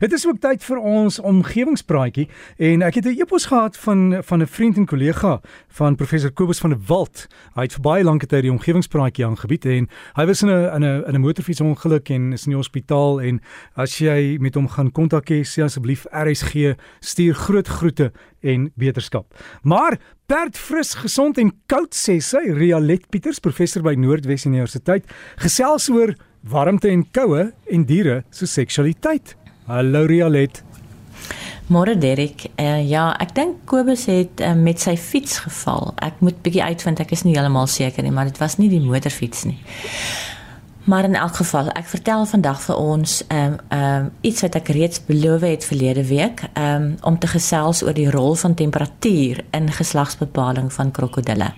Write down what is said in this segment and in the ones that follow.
Dit is ook tyd vir ons omgewingspraatjie en ek het 'n e-pos gehad van van 'n vriend en kollega van professor Kobus van der Walt. Hy het vir baie lank tyd die omgewingspraatjie aangebied en hy was in 'n in 'n in 'n motorfietsongeluk en is in die hospitaal en as jy met hom gaan kontak hê, sê asseblief RSG stuur groot groete en beterskap. Maar Bert fris, gesond en koud sê sy, Rialet Pieters, professor by Noordwes Universiteit, gesels oor warmte en koue en diere se seksualiteit. Hallo Rialet. Môre Derek. Uh, ja, ek dink Kobus het uh, met sy fiets geval. Ek moet bietjie uitvind, ek is nie heeltemal seker nie, maar dit was nie die motorfiets nie. Maar in elk geval, ek vertel vandag vir ons ehm um, ehm um, iets wat ek reeds beloof het verlede week, ehm um, om te gesels oor die rol van temperatuur in geslagsbepaling van krokodille.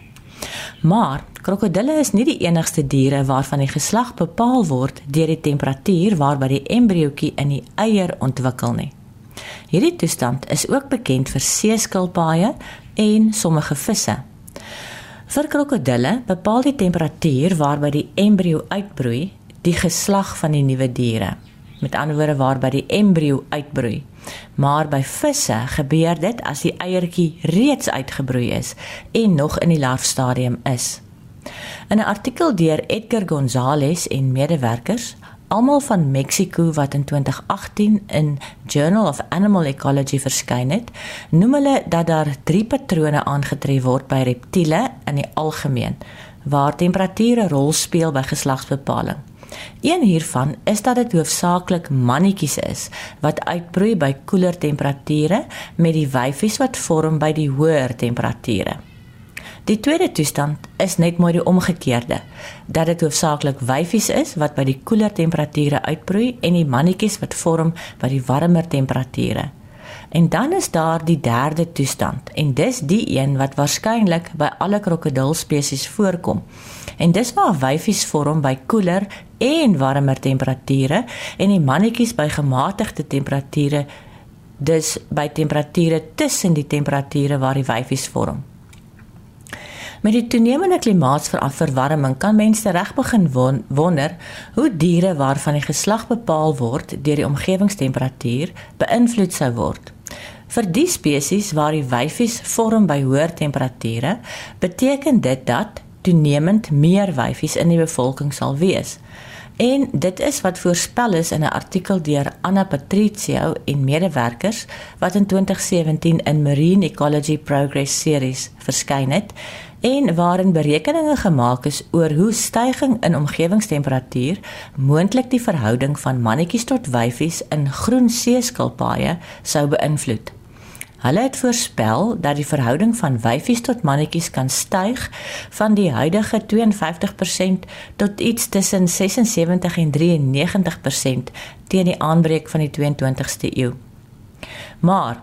Maar krokodille is nie die enigste diere waarvan die geslag bepaal word deur die temperatuur waarby die embriootjie in die eier ontwikkel nie. Hierdie toestand is ook bekend vir seeskilpaaie en sommige visse. Vir krokodille bepaal die temperatuur waarby die embrio uitbroei die geslag van die nuwe diere. Met ander woorde waarby die embrio uitbroei. Maar by visse gebeur dit as die eiertjie reeds uitgebroei is en nog in die larfstadium is. In 'n artikel deur Edgar Gonzalez en medewerkers, almal van Mexiko wat in 2018 in Journal of Animal Ecology verskyn het, noem hulle dat daar drie patrone aangetref word by reptiele in die algemeen waar temperature 'n rol speel by geslagsbepaling. Een hiervan is dat dit hoofsaaklik mannetjies is wat uitbroei by koeler temperature met die wyfies wat vorm by die hoër temperature. Die tweede toestand is net mooi die omgekeerde, dat dit hoofsaaklik wyfies is wat by die koeler temperature uitbroei en die mannetjies wat vorm by die warmer temperature. En dan is daar die derde toestand en dis die een wat waarskynlik by alle krokodilspesies voorkom. En dis waar wyfies vorm by koeler en warmer temperature en die mannetjies by gematigde temperature dis by temperature tussen die temperature waar die wyfies vorm. Met die toenemende klimaatsverwarming kan mense reg begin wonder hoe diere waarvan die geslag bepaal word deur die omgewingstemperatuur beïnvloed sou word. Vir die spesies waar die wyfies vorm by hoër temperature, beteken dit dat toenemend meer wyfies in die bevolking sal wees. En dit is wat voorspel is in 'n artikel deur Anna Patricio en medewerkers wat in 2017 in Marine Ecology Progress Series verskyn het en waarin berekeninge gemaak is oor hoe stygings in omgewingstemperatuur moontlik die verhouding van mannetjies tot wyfies in groen seeskilpaaie sou beïnvloed. Hulle het voorspel dat die verhouding van wyfies tot mannetjies kan styg van die huidige 52% tot iets tussen 76 en 93% teen die aanbreek van die 22ste eeu. Maar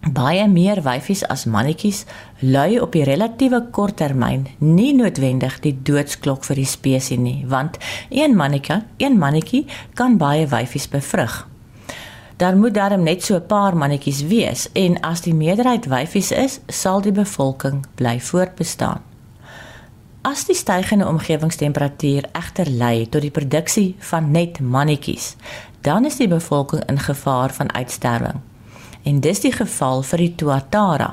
baie meer wyfies as mannetjies lui op die relatiewe kort termyn nie noodwendig die doodsklok vir die spesies nie, want een mannetjie, een mannetjie kan baie wyfies bevrug dan moet daar net so 'n paar mannetjies wees en as die meerderheid wyfies is, sal die bevolking bly voortbestaan. As die stygende omgewingstemperatuur egter lei tot die produksie van net mannetjies, dan is die bevolking in gevaar van uitsterwing. En dis die geval vir die tuatara.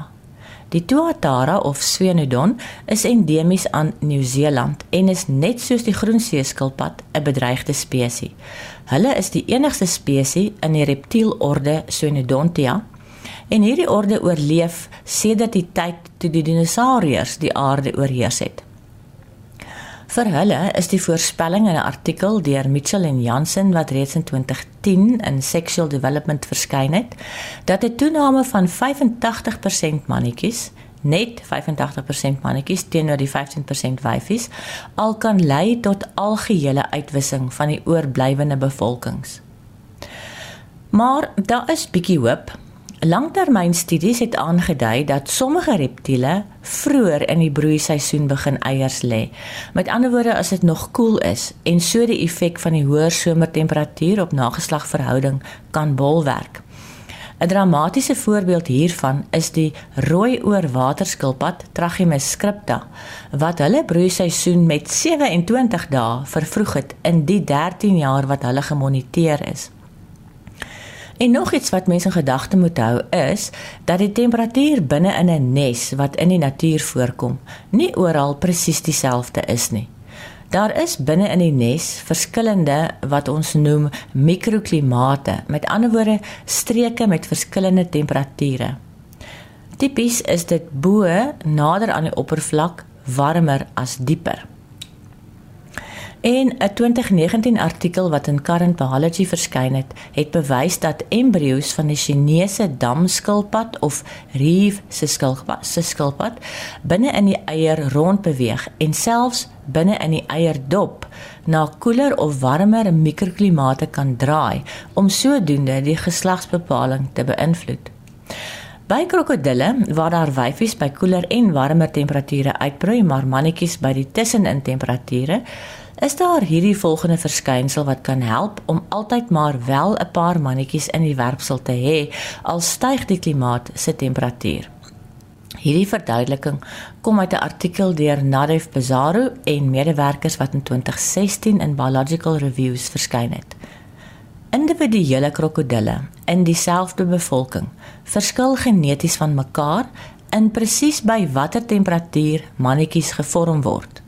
Die tuatara of Swenodon is endemies aan Nieu-Seeland en is net soos die groenseeskilpad 'n bedreigde spesies. Hulle is die enigste spesies in die reptielorde Swenodontia en hierdie orde oorleef sedert die tyd toe die dinosauriërs die aarde oorheers het. Vir hulle is die voorspelling in 'n artikel deur Mitchell en Jansen wat reeds in 2010 in Sexual Development verskyn het, dat 'n toename van 85% mannetjies, net 85% mannetjies teenoor die 15% wyfies, al kan lei tot algehele uitwissing van die oorblywende bevolkings. Maar daar is bietjie hoop Langtermynstudies het aangedui dat sommige reptiele vroeër in die broeiseisoen begin eiers lê. Met ander woorde, as dit nog koel is en so die effek van die hoër somertemperatuur op nageslagverhouding kan bolwerk. 'n Dramatiese voorbeeld hiervan is die rooi oorwaterskilpad Trachymys scripta wat hulle broeiseisoen met 27 dae vervroeg het in die 13 jaar wat hulle gemoniteer is. En nog iets wat mense in gedagte moet hou is dat die temperatuur binne in 'n nes wat in die natuur voorkom, nie oral presies dieselfde is nie. Daar is binne in die nes verskillende wat ons noem mikroklimate, met ander woorde streke met verskillende temperature. Tipies is dit bo nader aan die oppervlak warmer as dieper. En 'n 2019 artikel wat in Current Biology verskyn het, het bewys dat embrio's van die Chinese damskilpad of reef se skilpad, se skilpad binne in die eier rond beweeg en selfs binne in die eierdop na koeler of warmer mikroklimate kan draai om sodoende die geslagsbepaling te beïnvloed. By krokodille waar daar wyfies by koeler en warmer temperature uitbroei, maar mannetjies by die tussenin temperature, is daar hierdie volgende verskynsel wat kan help om altyd maar wel 'n paar mannetjies in die werpsel te hê al styg die klimaat se temperatuur. Hierdie verduideliking kom uit 'n artikel deur Nadev Pizarro en medewerkers wat in 2016 in Biological Reviews verskyn het. Individuele krokodille in dieselfde bevolking verskil geneties van mekaar in presies by watter temperatuur mannetjies gevorm word.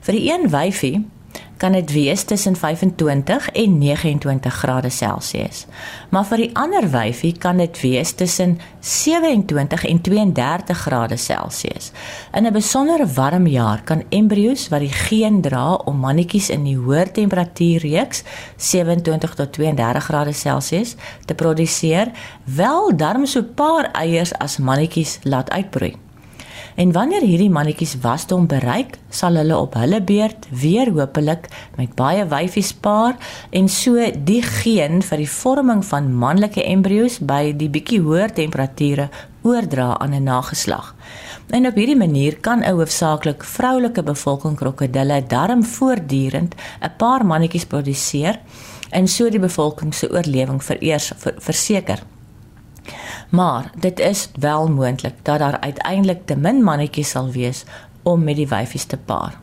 Vir die een wyfie kan dit wees tussen 25 en 29 grade Celsius. Maar vir die ander wyfie kan dit wees tussen 27 en 32 grade Celsius. In 'n besondere warm jaar kan embrio's wat die geen dra om mannetjies in die hoër temperatuurreeks 27 tot 32 grade Celsius te produseer, wel darm so paar eiers as mannetjies laat uitbroei. En wanneer hierdie mannetjies wasdom bereik, sal hulle op hulle beurt weer hopelik met baie wyfies paar en so die geen vir die vorming van manlike embrio's by die bietjie hoër temperature oordra aan 'n nageslag. En op hierdie manier kan 'n hoofsaaklik vroulike bevolking krokodille darm voortdurend 'n paar mannetjies produseer en so die bevolking se oorlewing vereers verseker. Maar dit is wel moontlik dat daar uiteindelik te min mannetjies sal wees om met die wyfies te paar.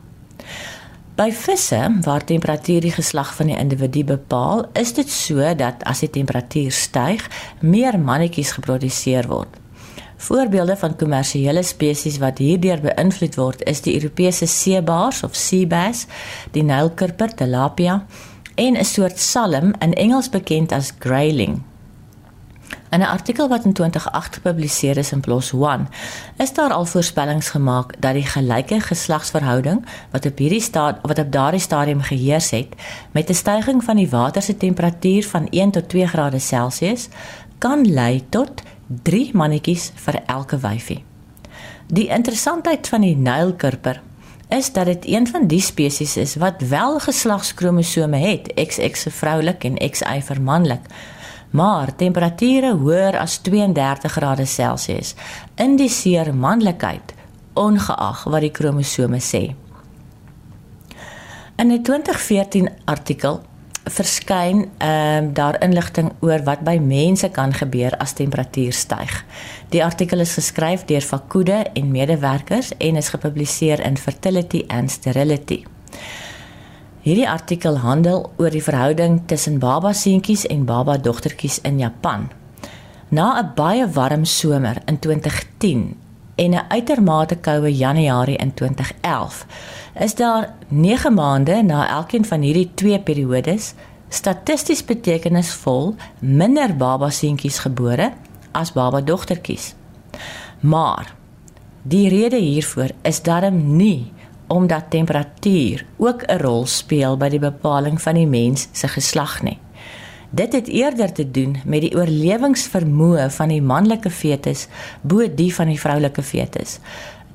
By visse waar temperatuur die geslag van die individu bepaal, is dit so dat as die temperatuur styg, meer mannetjies geproduseer word. Voorbeelde van kommersiële spesies wat hierdeur beïnvloed word, is die Europese seebaars of sea bass, die Nylkurper tilapia en 'n soort salm in Engels bekend as grayling. In 'n artikel wat in 2008 gepubliseer is in PLOS ONE, is daar al voorspellings gemaak dat die gelyke geslagsverhouding wat op hierdie staat wat op daardie stadium geheers het, met 'n stygings van die water se temperatuur van 1 tot 2 grade Celsius kan lei tot 3 mannetjies vir elke wyfie. Die interessantheid van die Nylkurper is dat dit een van die spesies is wat wel geslagskromosome het, XX vir vroulik en XY vir manlik maar temperature hoër as 32 grade Celsius indiseer manlikheid ongeag wat die kromosome sê. In 'n 2014 artikel verskyn ehm uh, daar inligting oor wat by mense kan gebeur as temperatuur styg. Die artikel is geskryf deur Fakude en medewerkers en is gepubliseer in Fertility and Sterility. Hierdie artikel handel oor die verhouding tussen baba seentjies en baba dogtertjies in Japan. Na 'n baie warm somer in 2010 en 'n uitermate koue Januarie in 2011, is daar 9 maande na elkeen van hierdie twee periodes statisties betekenisvol minder baba seentjies gebore as baba dogtertjies. Maar die rede hiervoor is darm nie omdat temperatuur ook 'n rol speel by die bepaling van die mens se geslag nie. Dit het eerder te doen met die oorlewingsvermoë van die manlike fetus bo die van die vroulike fetus.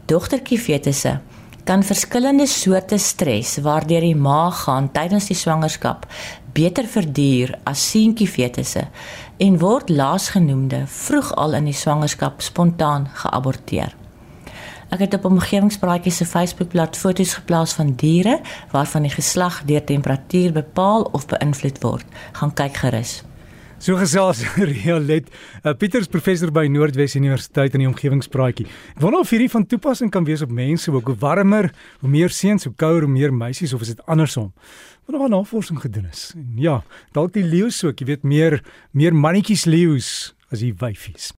Dogtertjie fetusse kan verskillende soorte stres waardeur die maag gaan tydens die swangerskap beter verduur as seentjie fetusse en word laasgenoemde vroeg al in die swangerskap spontaan geaborteer. Ek het op omgewingspraatjies se Facebookblad foto's geplaas van diere waarvan die geslag deur temperatuur bepaal of beïnvloed word. Gaan kyk gerus. So gesels Rialet. Uh, Pieter is professor by Noordwes Universiteit in die omgewingspraatjie. Ek wonder of hierdie van toepassing kan wees op mense ook. Hoe warmer, hoe meer seuns, hoe kouer, hoe meer meisies of is dit andersom? Wat nog navorsing gedoen is. En ja, dalk die leeu so, jy weet meer meer mannetjies leeu's as die wyfies.